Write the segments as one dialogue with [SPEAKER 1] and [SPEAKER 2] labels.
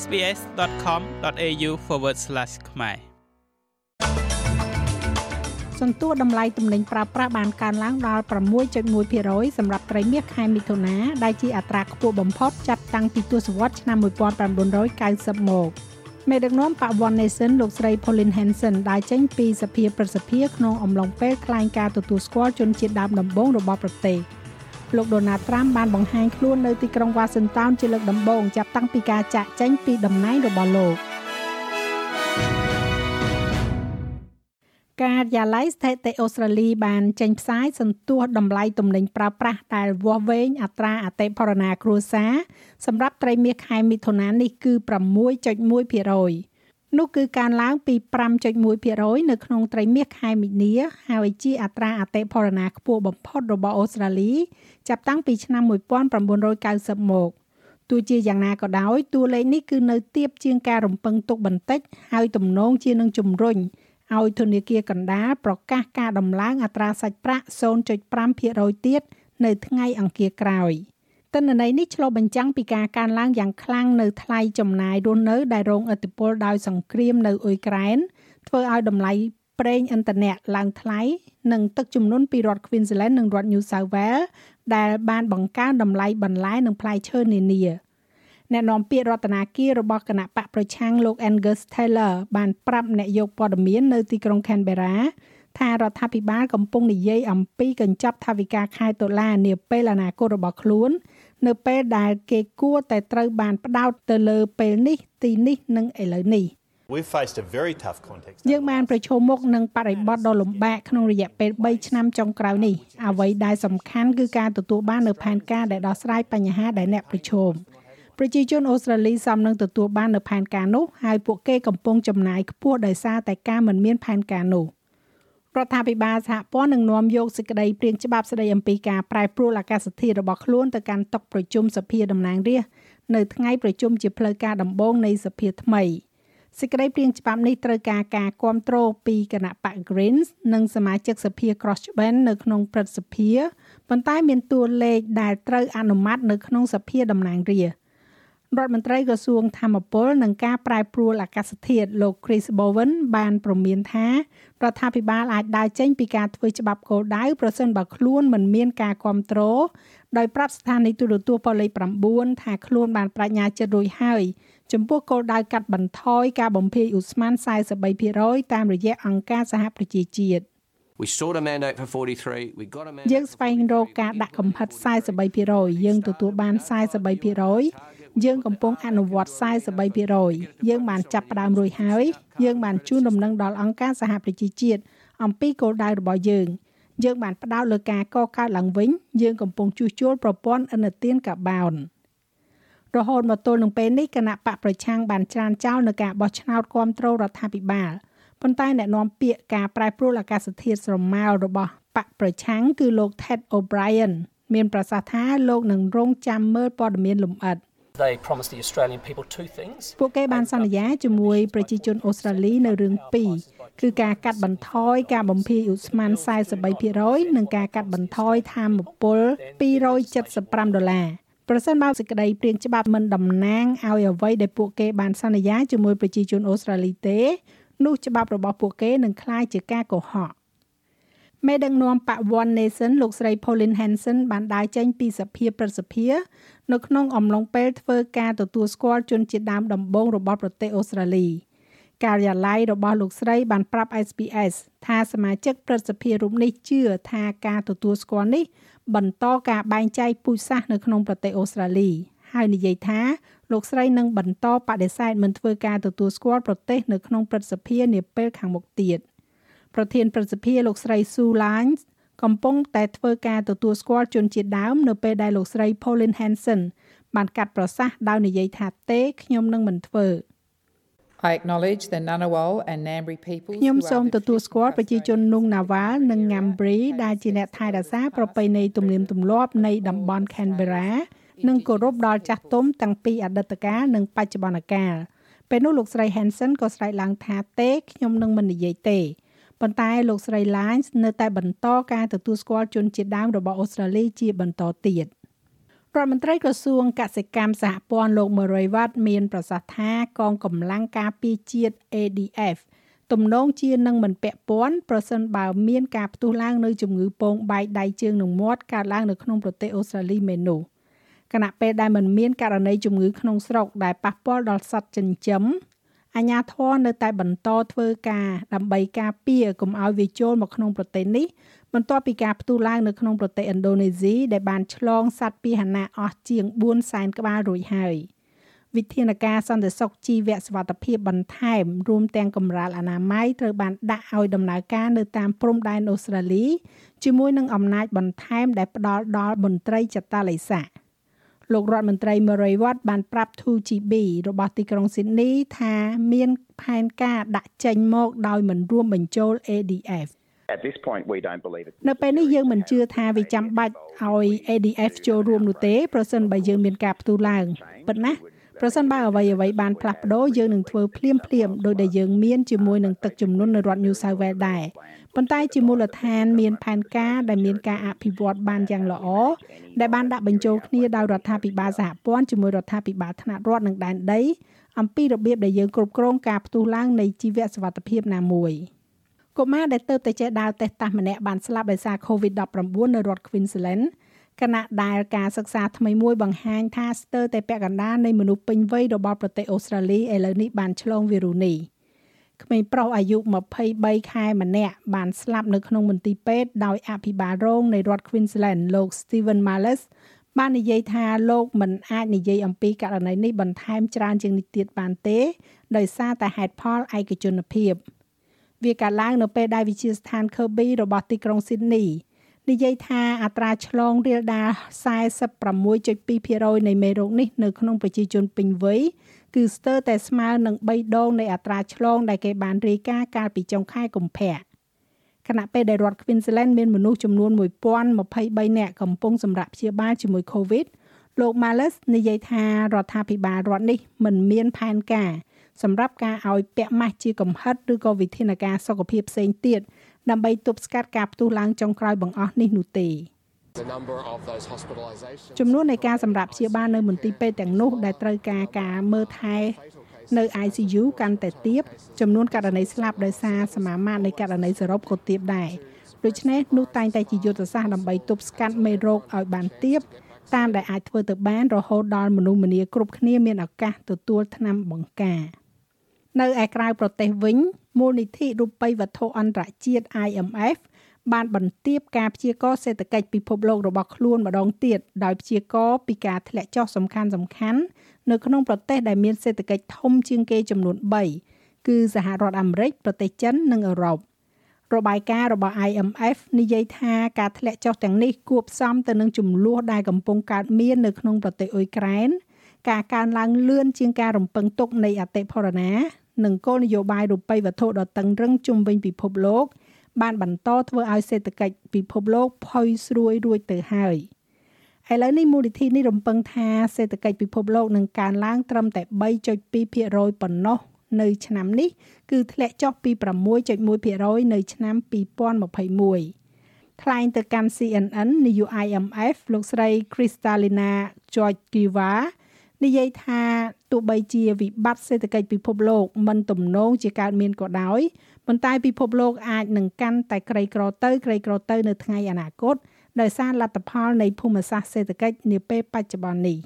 [SPEAKER 1] sbs.com.au/ ខ្មែរ
[SPEAKER 2] សន្ទុះតម្លៃទំនិញប្រើប្រាស់បានកើនឡើងដល់6.1%សម្រាប់ត្រីមាសខែមិថុនាដែលជាអត្រាខ្ពស់បំផុតចាប់តាំងពីទសវត្សរ៍ឆ្នាំ1990មកមេដឹកនាំបវ៉ាន់ Nation លោកស្រី Pauline Hanson ដែលចេញពីសភាប្រសិទ្ធិក្នុងអំឡុងពេលក្លែងការទទួលស្គាល់ជនជាតិដើមដំបូងរបស់ប្រទេស លោក Donald Trump បានបង្ហាញខ្លួននៅទីក្រុង Washington ជាលើកដំបូងចាប់តាំងពីការចាក់ចេញពីតំណែងរបស់លោក។ការិយាល័យស្ថិតិអូស្ត្រាលីបានចេញផ្សាយសន្ទុះតម្លៃទំនិញប្រើប្រាស់ដែលវាស់វែងអត្រាអតិផរណាគ្រួសារសម្រាប់ត្រីមាសខែមិថុនានេះគឺ6.1% នោះគឺការឡើងពី5.1%នៅក្នុងត្រីមាសខែមីនាហើយជាអត្រាអតិផរណាខ្ពស់បំផុតរបស់អូស្ត្រាលី ចាប់តាំងពីឆ្នាំ1990មកទោះជាយ៉ាងណាក៏ដោយតួលេខនេះគឺនៅទាបជាងការរំពឹងទុកបន្តិច ហើយទំនងជានឹងជំរុញឲ្យធនាគារកណ្ដាលប្រកាសការដំឡើងអត្រាសាច់ប្រាក់0.5%ទៀតនៅថ្ងៃអង្គារក្រោយ ទិន្នន័យនេះឆ្លុះបញ្ចាំងពីការកើនឡើងយ៉ាងខ្លាំងនៅថ្លៃចំណាយរស់នៅដែលរងឥទ្ធិពលដោយសង្គ្រាមនៅអ៊ុយក្រែនធ្វើឲ្យតម្លៃប្រេងឥន្ធនៈឡើងថ្លៃនិងទឹកជំនន់ពីរដ្ឋ Queensland និងរដ្ឋ New South Wales ដែលបានបង្កើនតម្លៃបន្លែនិងផ្លែឈើនានា។អ្នកនាំពាក្យរដ្ឋាភិបាលរបស់គណៈបកប្រឆាំងលោក Angus Taylor បានប្រាប់អ្នកយកព័ត៌មាននៅទីក្រុង Canberra ថារដ្ឋាភិបាលកំពុងនិយាយអំពីកញ្ចប់ថវិកាខែតុលានាពេលអនាគតរបស់ខ្លួន នៅពេលដែលគេគួរតែត្រូវបានផ្ដោតទៅលើពេលនេះទីនេះនិងឥឡូវនេះ
[SPEAKER 3] We've faced a very tough context.
[SPEAKER 2] យើងបានប្រឈមមុខនឹងបរិបទដ៏លំបាកក្នុងរយៈពេល3ឆ្នាំចុងក្រោយនេះអ្វីដែលសំខាន់គឺការទទួលបាននូវផែនការដែលដោះស្រាយបញ្ហាដែលអ្នកប្រឈមប្រជាជនអូស្ត្រាលីសមនឹងទទួលបាននូវផែនការនោះហើយពួកគេកំពុងចំណាយខ្ពស់ដោយសារតែការមិនមានផែនការនោះ រដ្ឋាភិបាលសហព័ន្ធនឹងនាំយកសេចក្តីព្រាងច្បាប់ស្តីអំពីការប្រែប្រួលអាកាសធាតុរបស់ខ្លួនទៅកាន់តុប្រជុំសភាតំណាងរាស្ត្រនៅថ្ងៃប្រជុំជាផ្លូវការដំបូងនៃសភាថ្មីសេចក្តីព្រាងច្បាប់នេះត្រូវការការគ្រប់គ្រងពីគណៈបក Greens និងសមាជិកសភា Crossben នៅក្នុងព្រឹទ្ធសភាប៉ុន្តែមានតួលេខដែលត្រូវអនុម័តនៅក្នុងសភាតំណាងរាស្ត្រ រដ្ឋមន្ត្រីក្រសួងធម្មពលនិងការប្រែប្រួលអាកាសធាតុលោក Chris Bowen បានព្រមានថារដ្ឋាភិបាលអាចដើរចេញពីការធ្វើច្បាប់គោលដៅប្រសិនបើខ្លួនមិនមានការគ្រប់គ្រងដោយប្រាប់ស្ថានីយទូរទស្សន៍ប៉ូលីស9ថាខ្លួនបានបញ្ញាចិត្តរួចហើយចំពោះគោលដៅកាត់បន្ថយការបំភាយឧស្ម័ន43%តាមរយៈអង្គការសហប្រជាជាតិ
[SPEAKER 4] We sought a mandate for 43 we got a mandate
[SPEAKER 2] យើងស្វែងរកការដាក់កំហិត43%យើងទទួលបាន43% យើងកំពុងអនុវត្ត43%យើងបានចាប់ផ្ដើមរួចហើយយើងបានជូនដំណឹងដល់អង្គការសហប្រជាជាតិអំពីគោលដៅរបស់យើងយើងបានផ្ដោតលើការកកើតឡើងវិញយើងកំពុងជួសជុលប្រព័ន្ធឥណទានកាបោនរហូតមកទល់នឹងពេលនេះគណៈបកប្រឆាំងបានច្រានចោលនៅការបោះឆ្នោតគាំទ្ររដ្ឋាភិបាលប៉ុន្តែអ្នកនាំពាក្យការប្រែប្រួលអាកាសធាតុស្រមោលរបស់បកប្រឆាំងគឺលោក Ted O'Brien មានប្រសាសន៍ថាលោកនឹងរងចាំមើលព័ត៌មានលម្អិត
[SPEAKER 5] They promised the Australian people two things.
[SPEAKER 2] ពួកគេបានសន្យាជាមួយប្រជាជនអូស្ត្រាលីនៅរឿងពីរគឺការកាត់បន្ថយការបំភាយឧស្ម័ន43%និងការកាត់បន្ថយថាមពល275ដុល្លារប្រសិនបើសេចក្តីព្រៀងច្បាប់មិនតំណាងឲ្យអ្វីដែលពួកគេបានសន្យាជាមួយប្រជាជនអូស្ត្រាលីទេនោះច្បាប់របស់ពួកគេនឹងក្លាយជាការកុហក មេដឹកនាំបក One Nation លោកស្រី Pauline Hanson បានដើរចេញពីសភាប្រសិទ្ធិនៅក្នុងអំឡុងពេលធ្វើការទទួលស្គាល់ជនជាតិដើមដំបូងរបស់ប្រទេសអូស្ត្រាលីការិយាល័យរបស់លោកស្រីបានប្រាប់ SPS ថាសមាជិកព្រឹទ្ធសភារូបនេះជឿថាការទទួលស្គាល់នេះបន្តការបែងចែកពូជសាសន៍នៅក្នុងប្រទេសអូស្ត្រាលីហើយនិយាយថាលោកស្រីនឹងបន្តបដិសេធមិនធ្វើការទទួលស្គាល់ប្រទេសនៅក្នុងព្រឹទ្ធសភានាពេលខាងមុខទៀត ប្រធានព្រឹទ្ធសភាលោកស្រី Sue Lines កំពុងតែធ្វើការទទួលស្គាល់ជនជាតិដើមនៅពេលដែលលោកស្រី Pauline Hanson បានកាត់ប្រសាសន៍ដោយនិយាយថាទេខ្ញុំនឹងមិនធ្វើ
[SPEAKER 6] I acknowledge the Ngunnawal and Ngambri people
[SPEAKER 2] ខ្ញុំសូមទទួលស្គាល់ប្រជាជននុងណាវ៉ាល់និង Ngambri ដែលជាអ្នកថែរក្សាប្រពៃណីទំនៀមទម្លាប់នៃតំបន់ Canberra និងគោរពដល់ចាស់ទុំតាំងពីអតីតកាលនិងបច្ចុប្បន្នកាលពេលនោះលោកស្រី Hanson ក៏ស្រែកឡើងថាទេខ្ញុំនឹងមិននិយាយទេ ប៉ុន្តែលោកស្រី Lines នៅតែបន្តការទទួលស្គាល់ជនជាតិដើមរបស់អូស្ត្រាលីជាបន្តទៀតរដ្ឋមន្ត្រីក្រសួងកសិកម្មសហព័ន្ធលោក Murray Watt មានប្រសាសន៍ថាកងកម្លាំងការពារជាតិ ADF ទំនងជានឹងមិនពាក់ព័ន្ធប្រសិនបើមានការផ្ទុះឡើងនៅជំងឺពងបែកដៃជើងនិងមាត់កើតឡើងនៅក្នុងប្រទេសអូស្ត្រាលីមែននោះគណៈពេលដែលមិនមានករណីជំងឺក្នុងស្រុកដែលប៉ះពាល់ដល់សត្វចិញ្ចឹម អាជ្ញាធរនៅតែបន្តធ្វើការដើម្បីការពារកុំឲ្យវាចូលមកក្នុងប្រទេសនេះបន្ទាប់ពីការផ្ទុះឡើងនៅក្នុងប្រទេសឥណ្ឌូនេស៊ីដែលបានឆ្លងសត្វពាហនៈអស់ជាង4សែនក្បាលរួចហើយវិធានការសន្តិសុខជីវៈសវត្ថភាពបន្ថែមរួមទាំងកម្រាលអនាម័យត្រូវបានដាក់ឲ្យដំណើរការនៅតាមព្រំដែនអូស្ត្រាលីជាមួយនឹងអំណាចបន្ថែមដែលផ្ដល់ដល់មន្ត្រីចតាឡេសា លោករដ្ឋមន្ត្រី Murray Watt បានប្រាប់ 2GB របស់ទីក្រុង Sydney ថាមានផែនការដាក់ចេញមកដោយមិនរួមបញ្ចូល ADF
[SPEAKER 7] At this point we don't believe it
[SPEAKER 2] នៅពេលនេះយើងមិនជឿថាវាចាំបាច់ឲ្យ ADF ចូលរួមនោះទេប្រសិនបើយើងមានការផ្ទុះឡើងប៉ុន្តែប្រសិនបើអ្វីអ្វីបានផ្លាស់ប្ដូរយើងនឹងធ្វើភ្លាមភ្លាមដោយដែលយើងមានជាមួយនឹងទឹកជំនន់នៅរដ្ឋ New South Wales ដែរ ប៉ុន្តែជាមូលដ្ឋានមានផែនការដែលមានការអភិវឌ្ឍបានយ៉ាងល្អដែលបានដាក់បញ្ចូលគ្នាដោយរដ្ឋាភិបាលសហព័ន្ធជាមួយរដ្ឋាភិបាលថ្នាក់រដ្ឋនិងដែនដីអំពីរបៀបដែលយើងគ្រប់គ្រងការផ្ទុះឡើងនៃជីវៈសុវត្ថិភាពណាមួយកុមារដែលទៅតែចេះដើរតេស្តតាសម្នាក់បានស្លាប់ដោយសារ COVID-19 នៅរដ្ឋ Queensland គណៈដែលការសិក្សាថ្មីមួយបង្ហាញថាស្ទើរតែពាក់កណ្ដាលនៃមនុស្សពេញវ័យរបស់ប្រទេសអូស្ត្រាលីឥឡូវនេះបានឆ្លងវីរុសនេះ ក្មេងប្រុសអាយុ23ខែម្នាក់បានស្លាប់នៅក្នុងមន្ទីរពេទ្យដោយអភិបាលរងនៃរដ្ឋ Queensland លោក Steven Marles បាននិយាយថាលោកមិនអាចនិយាយអំពីករណីនេះបន្ថែមច្រើនជាងនេះទៀតបានទេ ដោយសារតែហេតុផលឯកជនភាព វាកើតឡើងនៅពេលដែលវិទ្យាស្ថាន Kirby របស់ទីក្រុង Sydney និយាយថាអត្រាឆ្លងរាលដាល46.2%នៃមេរោគនេះនៅក្នុងប្រជាជនពេញវ័យគឺស្ទើរតែស្មើនឹង3ដងនៃអត្រាឆ្លងដែលគេបានរាយការណ៍កាលពីចុងខែកុម្ភៈខណៈពេលដែលរដ្ឋ Queensland មានមនុស្សចំនួន1023នាក់កំពុងសម្រាប់ព្យាបាលជាមួយ COVID លោក Males និយាយថារដ្ឋាភិបាលរដ្ឋនេះមិនមានផែនការសម្រាប់ការឲ្យពាក់ម៉ាស់ជាកំហិតឬក៏វិធានការសុខភាពផ្សេងទៀត ដើម្បីទប់ស្កាត់ការផ្ទុះឡើងចុងក្រោយបង្អស់នេះនោះទេចំនួននៃការសម្រាប់ព្យាបាលនៅមន្ទីរពេទ្យទាំងនោះដែលត្រូវការការមើលថែនៅ ICU កាន់តែទាបចំនួនករណីស្លាប់ដោយសារសមាមាត្រនៃករណីសរុបក៏ទាបដែរដូច្នេះនោះតែងតែជាយុទ្ធសាស្ត្រដើម្បីទប់ស្កាត់មេរោគឲ្យបានទាបតាមដែលអាចធ្វើទៅបានរហូតដល់មនុស្សម្នាគ្រប់គ្នាមានឱកាសទទួលថ្នាំបង្ការ នៅឯក្រៅប្រទេសវិញមូលនិធិរូបិយវត្ថុអន្តរជាតិ IMF បានបន្ទាបការព្យាករសេដ្ឋកិច្ចពិភពលោករបស់ខ្លួនម្ដងទៀតដោយព្យាករពីការធ្លាក់ចុះសំខាន់សំខាន់នៅក្នុងប្រទេសដែលមានសេដ្ឋកិច្ចធំជាងគេចំនួន3គឺសហរដ្ឋអាមេរិកប្រទេសចិននិងអឺរ៉ុបរបាយការណ៍របស់ IMF និយាយថាការធ្លាក់ចុះទាំងនេះគួបផ្សំទៅនឹងចំនួនដែលកំពុងកើតមាននៅក្នុងប្រទេសអ៊ុយក្រែនការកើនឡើងលឿនជាងការរំពឹងទុកនៃអតិផរណា និងគោលនយោបាយរូបិយវត្ថុដ៏តឹងរឹងជុំវិញពិភពលោក បានបន្តធ្វើឲ្យសេដ្ឋកិច្ចពិភពលោកផុយស្រួយរួចទៅហើយឥឡូវនេះមូលនិធិនេះរំពឹងថាសេដ្ឋកិច្ចពិភពលោកនឹងកើនឡើងត្រឹមតែ3.2%ប៉ុណ្ណោះនៅឆ្នាំនេះគឺធ្លាក់ចុះពី6.1%នៅឆ្នាំ2021ថ្លែងទៅកាន់ CNN នាយក IMF លោកស្រី Kristalina Georgieva និយាយថាទោះបីជាវិបត្តិសេដ្ឋកិច្ចពិភពលោកមិនទំនងជាកើតមានក៏ដោយប៉ុន្តែពិភពលោកអាចនឹងកាន់តែក្រីក្រទៅក្រីក្រទៅនៅថ្ងៃអនាគតដោយសារលទ្ធផលនៃភូមិសាស្ត្រសេដ្ឋកិច្ចនាពេលបច្ចុប្បន្ននេះ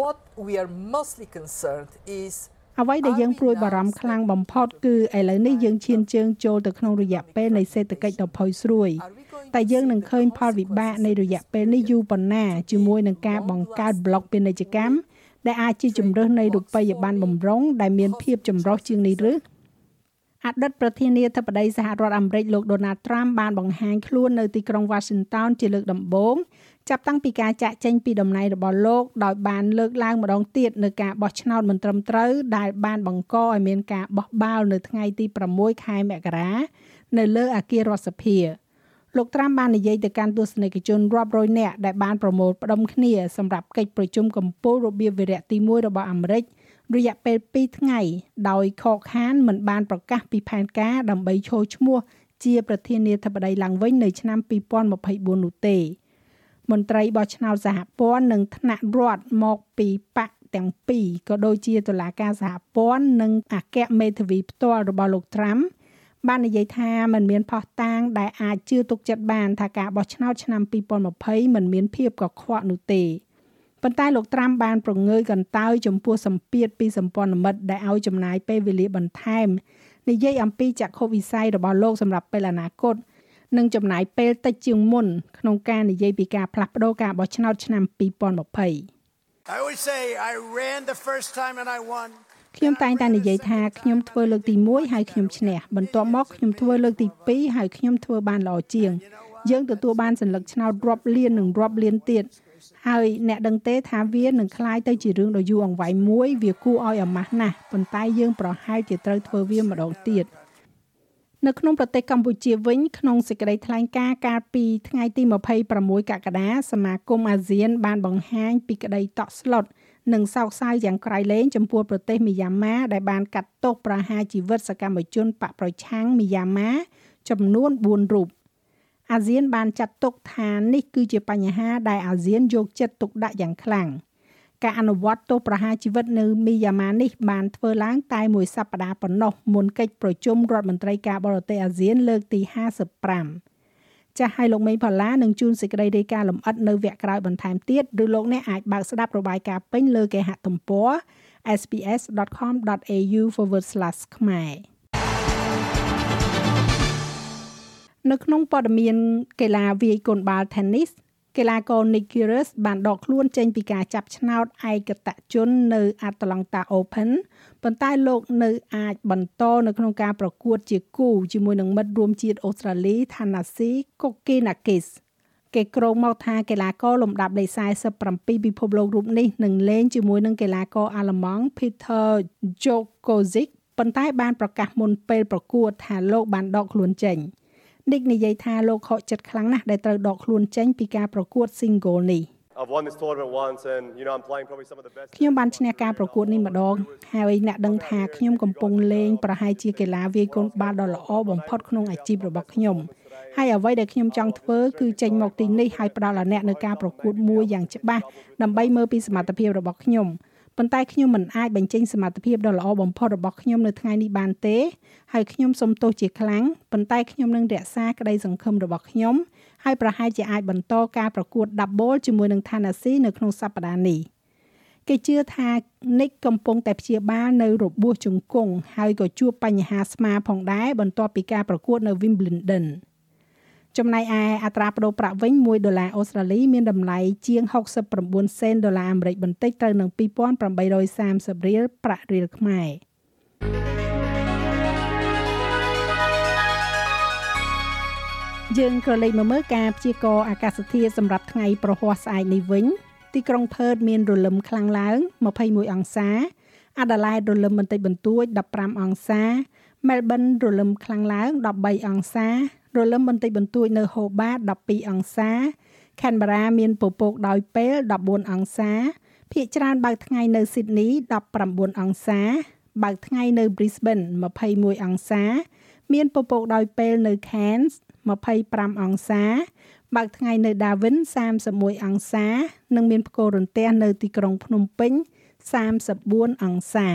[SPEAKER 8] What we are mostly concerned is
[SPEAKER 2] អ្វីដែលយើងព្រួយបារម្ភខ្លាំងបំផុតគឺឥឡូវនេះយើងឈានជើងចូលទៅក្នុងរយៈពេលនៃសេដ្ឋកិច្ចដ៏ផុយស្រួយតែយើងនឹងឃើញផលវិបាកនៃរយៈពេលនេះយូរប៉ុណ្ណាជាមួយនឹងការបង្កើតប្លុកពាណិជ្ជកម្ម ដែលអាចជាជំរើសនៃរូបិយប័ណ្ណបំរុងដែលមានភាពចម្រុះជាងនេះឬអតីតប្រធានាធិបតីសហរដ្ឋអាមេរិកលោក Donald Trump បានបង្ហាញខ្លួននៅទីក្រុង Washington ជាលើកដំបូងចាប់តាំងពីការចាក់ចេញពីតំណែងរបស់លោកដោយបានលើកឡើងម្ដងទៀតនៅការបោះឆ្នោតមិនត្រឹមត្រូវដែលបានបង្កឲ្យមានការបោះបាល់នៅថ្ងៃទី6ខែមករានៅលើអគាររដ្ឋសភា លោកត្រាំបាននិយាយទៅកាន់ទស្សនិកជនរាប់រយនាក់ដែលបានប្រមូលផ្ដុំគ្នាសម្រាប់កិច្ចប្រជុំកំពូលរបៀបវិរៈទី1របស់អាមេរិករយៈពេល2ថ្ងៃដោយខកខានមិនបានប្រកាសពីផែនការដើម្បីឈរឈ្មោះជាប្រធានាធិបតីឡើងវិញនៅឆ្នាំ2024នោះទេ មន្ត្រីបោះឆ្នោតសហព័ន្ធនិងថ្នាក់រដ្ឋមកពីបកទាំងពីរក៏ដូចជាតុលាការសហព័ន្ធនិងអគ្គមេធាវីផ្ទាល់របស់លោកត្រាំ បាននិយាយថាมันមានផុសតាងដែលអាចជឿទុកចិត្តបានថាការបោះឆ្នោតឆ្នាំ2020មិនមានភាពកខ្វក់នោះទេប៉ុន្តែលោកត្រាំបានប្រងើយកន្តើយចំពោះសម្ពាធពីសម្ព័ន្ធមិត្តដែលឲ្យចំណាយពេលវេលាបន្ថែមនិយាយអំពីចក្ខុវិស័យរបស់លោកសម្រាប់ពេលអនាគតនិងចំណាយពេលតិចជាងមុនក្នុងការនិយាយពីការផ្លាស់ប្ដូរការបោះឆ្នោតឆ្នាំ2020 I always say I ran the first time and I won ខ្ញុំតែងតែនិយាយថាខ្ញុំធ្វើលើកទី1ហើយខ្ញុំឈ្នះបន្ទាប់មកខ្ញុំធ្វើលើកទី2ហើយខ្ញុំធ្វើបានល្អជាងយើងទទួលបានសัญลักษณ์ឆ្នោតរាប់លាននិងរាប់លានទៀតហើយអ្នកដឹងទេថាវានឹងคล้ายទៅជារឿងដ៏យូរអង្វែងមួយវាគួរឲ្យអាម៉ាស់ណាស់ប៉ុន្តែយើងប្រហែលជាត្រូវធ្វើវាម្ដងទៀត នៅក្នុងប្រទេសកម្ពុជាវិញក្នុងសេចក្តីថ្លែងការណ៍កាលពីថ្ងៃទី26កក្កដាសមាគមអាស៊ាន បានបង្ហាញពីក្តីតក់ស្លុតនិងសោកសៅយ៉ាងក្រៃលែងចំពោះប្រទេសមីយ៉ាន់ម៉ាដែលបានកាត់ទោសប្រហារជីវិតសកម្មជនបកប្រឆាំងមីយ៉ាន់ម៉ាចំនួន4រូបអាស៊ានបានចាត់ទុកថានេះគឺជាបញ្ហាដែលអាស៊ានយកចិត្តទុកដាក់យ៉ាងខ្លាំង ការអនុវត្តទោសប្រហារជីវិតនៅមីយ៉ាម៉ានេះបានធ្វើឡើងតែមួយសប្តាហ៍ប៉ុណ្ណោះមុនកិច្ចប្រជុំរដ្ឋមន្ត្រីការបរទេសអាស៊ានលើកទី55ចាស់ឲ្យលោកមេងផល្លានឹងជួនសេចក្តីរាយការណ៍លម្អិតនៅវគ្គក្រោយបន្ថែមទៀតឬលោកអ្នកអាចបើកស្ដាប់របាយការណ៍ពេញលើគេហទំព័រ sps.com.au/ ខ្មែរនៅក្នុងព័ត៌មានកីឡាវាយកូនបាល់ Tennis កីឡាករ Nick Kyrgios បានដកខ្លួនចេញពីការចាប់ឆ្នោតឯកតជននៅ Atlanta Open ប៉ុន្តែលោកនៅអាចបន្តនៅក្នុងការប្រកួតជាគូជាមួយនឹងមិត្តរួមជាតិអូស្ត្រាលី Thanasi Kokkinakis គេក្រងមកថាកីឡាករលំដាប់លេខ47ពិភពលោករូបនេះនឹងលេងជាមួយនឹងកីឡាករអាល្លឺម៉ង់ Peter Djokovic ប៉ុន្តែបានប្រកាសមុនពេលប្រកួតថាលោកបានដកខ្លួនចេញ។ ឌិកនិយាយថាលោកខកចិត្តខ្លាំងណាស់ដែលត្រូវដកខ្លួនចេញពីការប្រកួត single នេះ
[SPEAKER 9] I've won this tournament once and you know I'm playing probably some of the best
[SPEAKER 2] ខ្ញុំបានឈ្នះការប្រកួតនេះម្ដងហើយអ្នកដឹងថាខ្ញុំកំពុងលេងប្រហែលជាកីឡាវាយកូនបាល់ដ៏ល្អបំផុតក្នុងអាជីពរបស់ខ្ញុំហើយអ្វីដែលខ្ញុំចង់ធ្វើគឺចេញមកទីនេះហើយផ្ដល់ឲ្យអ្នកនៅការប្រកួតមួយយ៉ាងច្បាស់ដើម្បីមើលពីសមត្ថភាពរបស់ខ្ញុំ ប៉ុន្តែខ្ញុំមិនអាចបញ្ចេញសមត្ថភាពដ៏ល្អបំផុតរបស់ខ្ញុំនៅថ្ងៃនេះបានទេហើយខ្ញុំសូមទោសជាខ្លាំងប៉ុន្តែខ្ញុំនឹងរក្សាក្តីសង្ឃឹមរបស់ខ្ញុំហើយប្រហែលជាអាចបន្តការប្រកួត double ជាមួយនឹង Tennessee នៅក្នុងសប្តាហ៍នេះគេជឿថា Nick កំពុងតែព្យាបាលនៅរបួសជង្គង់ហើយក៏ជួបបញ្ហាស្មាផងដែរបន្ទាប់ពីការប្រកួតនៅ Wimbledon ចំណែកឯអត្រាប្តូរប្រាក់វិញ1ដុល្លារអូស្ត្រាលីមានតម្លៃជាង69សេនដុល្លារអាមេរិកបន្តិចត្រូវនឹង2830រៀលប្រាក់រៀលខ្មែរយើងក៏លេខមកមើលការព្យាករណ៍អាកាសធាតុសម្រាប់ថ្ងៃប្រហ័សស្អែកនេះវិញទីក្រុងផឺតមានរលឹមខ្លាំងឡើង21អង្សាអាដាលេដរលឹមបន្តិចបន្តួច15អង្សាមែលប៊នរលឹមខ្លាំងឡើង13អង្សា រលឹមបន្តិចបន្តួចនៅហូបាត12អង្សាខេនបារ៉ាមានពពកដោយពេល14អង្សាភាគច្រើនបើកថ្ងៃនៅស៊ីដនី19អង្សា បើកថ្ងៃនៅ Brisbane 21អង្សា មានពពកដោយពេលនៅ Cairns 25អង្សា បើកថ្ងៃនៅ Darwin 31អង្សា និងមានផ្គររន្ទះនៅទីក្រុងភ្នំពេញ34អង្សា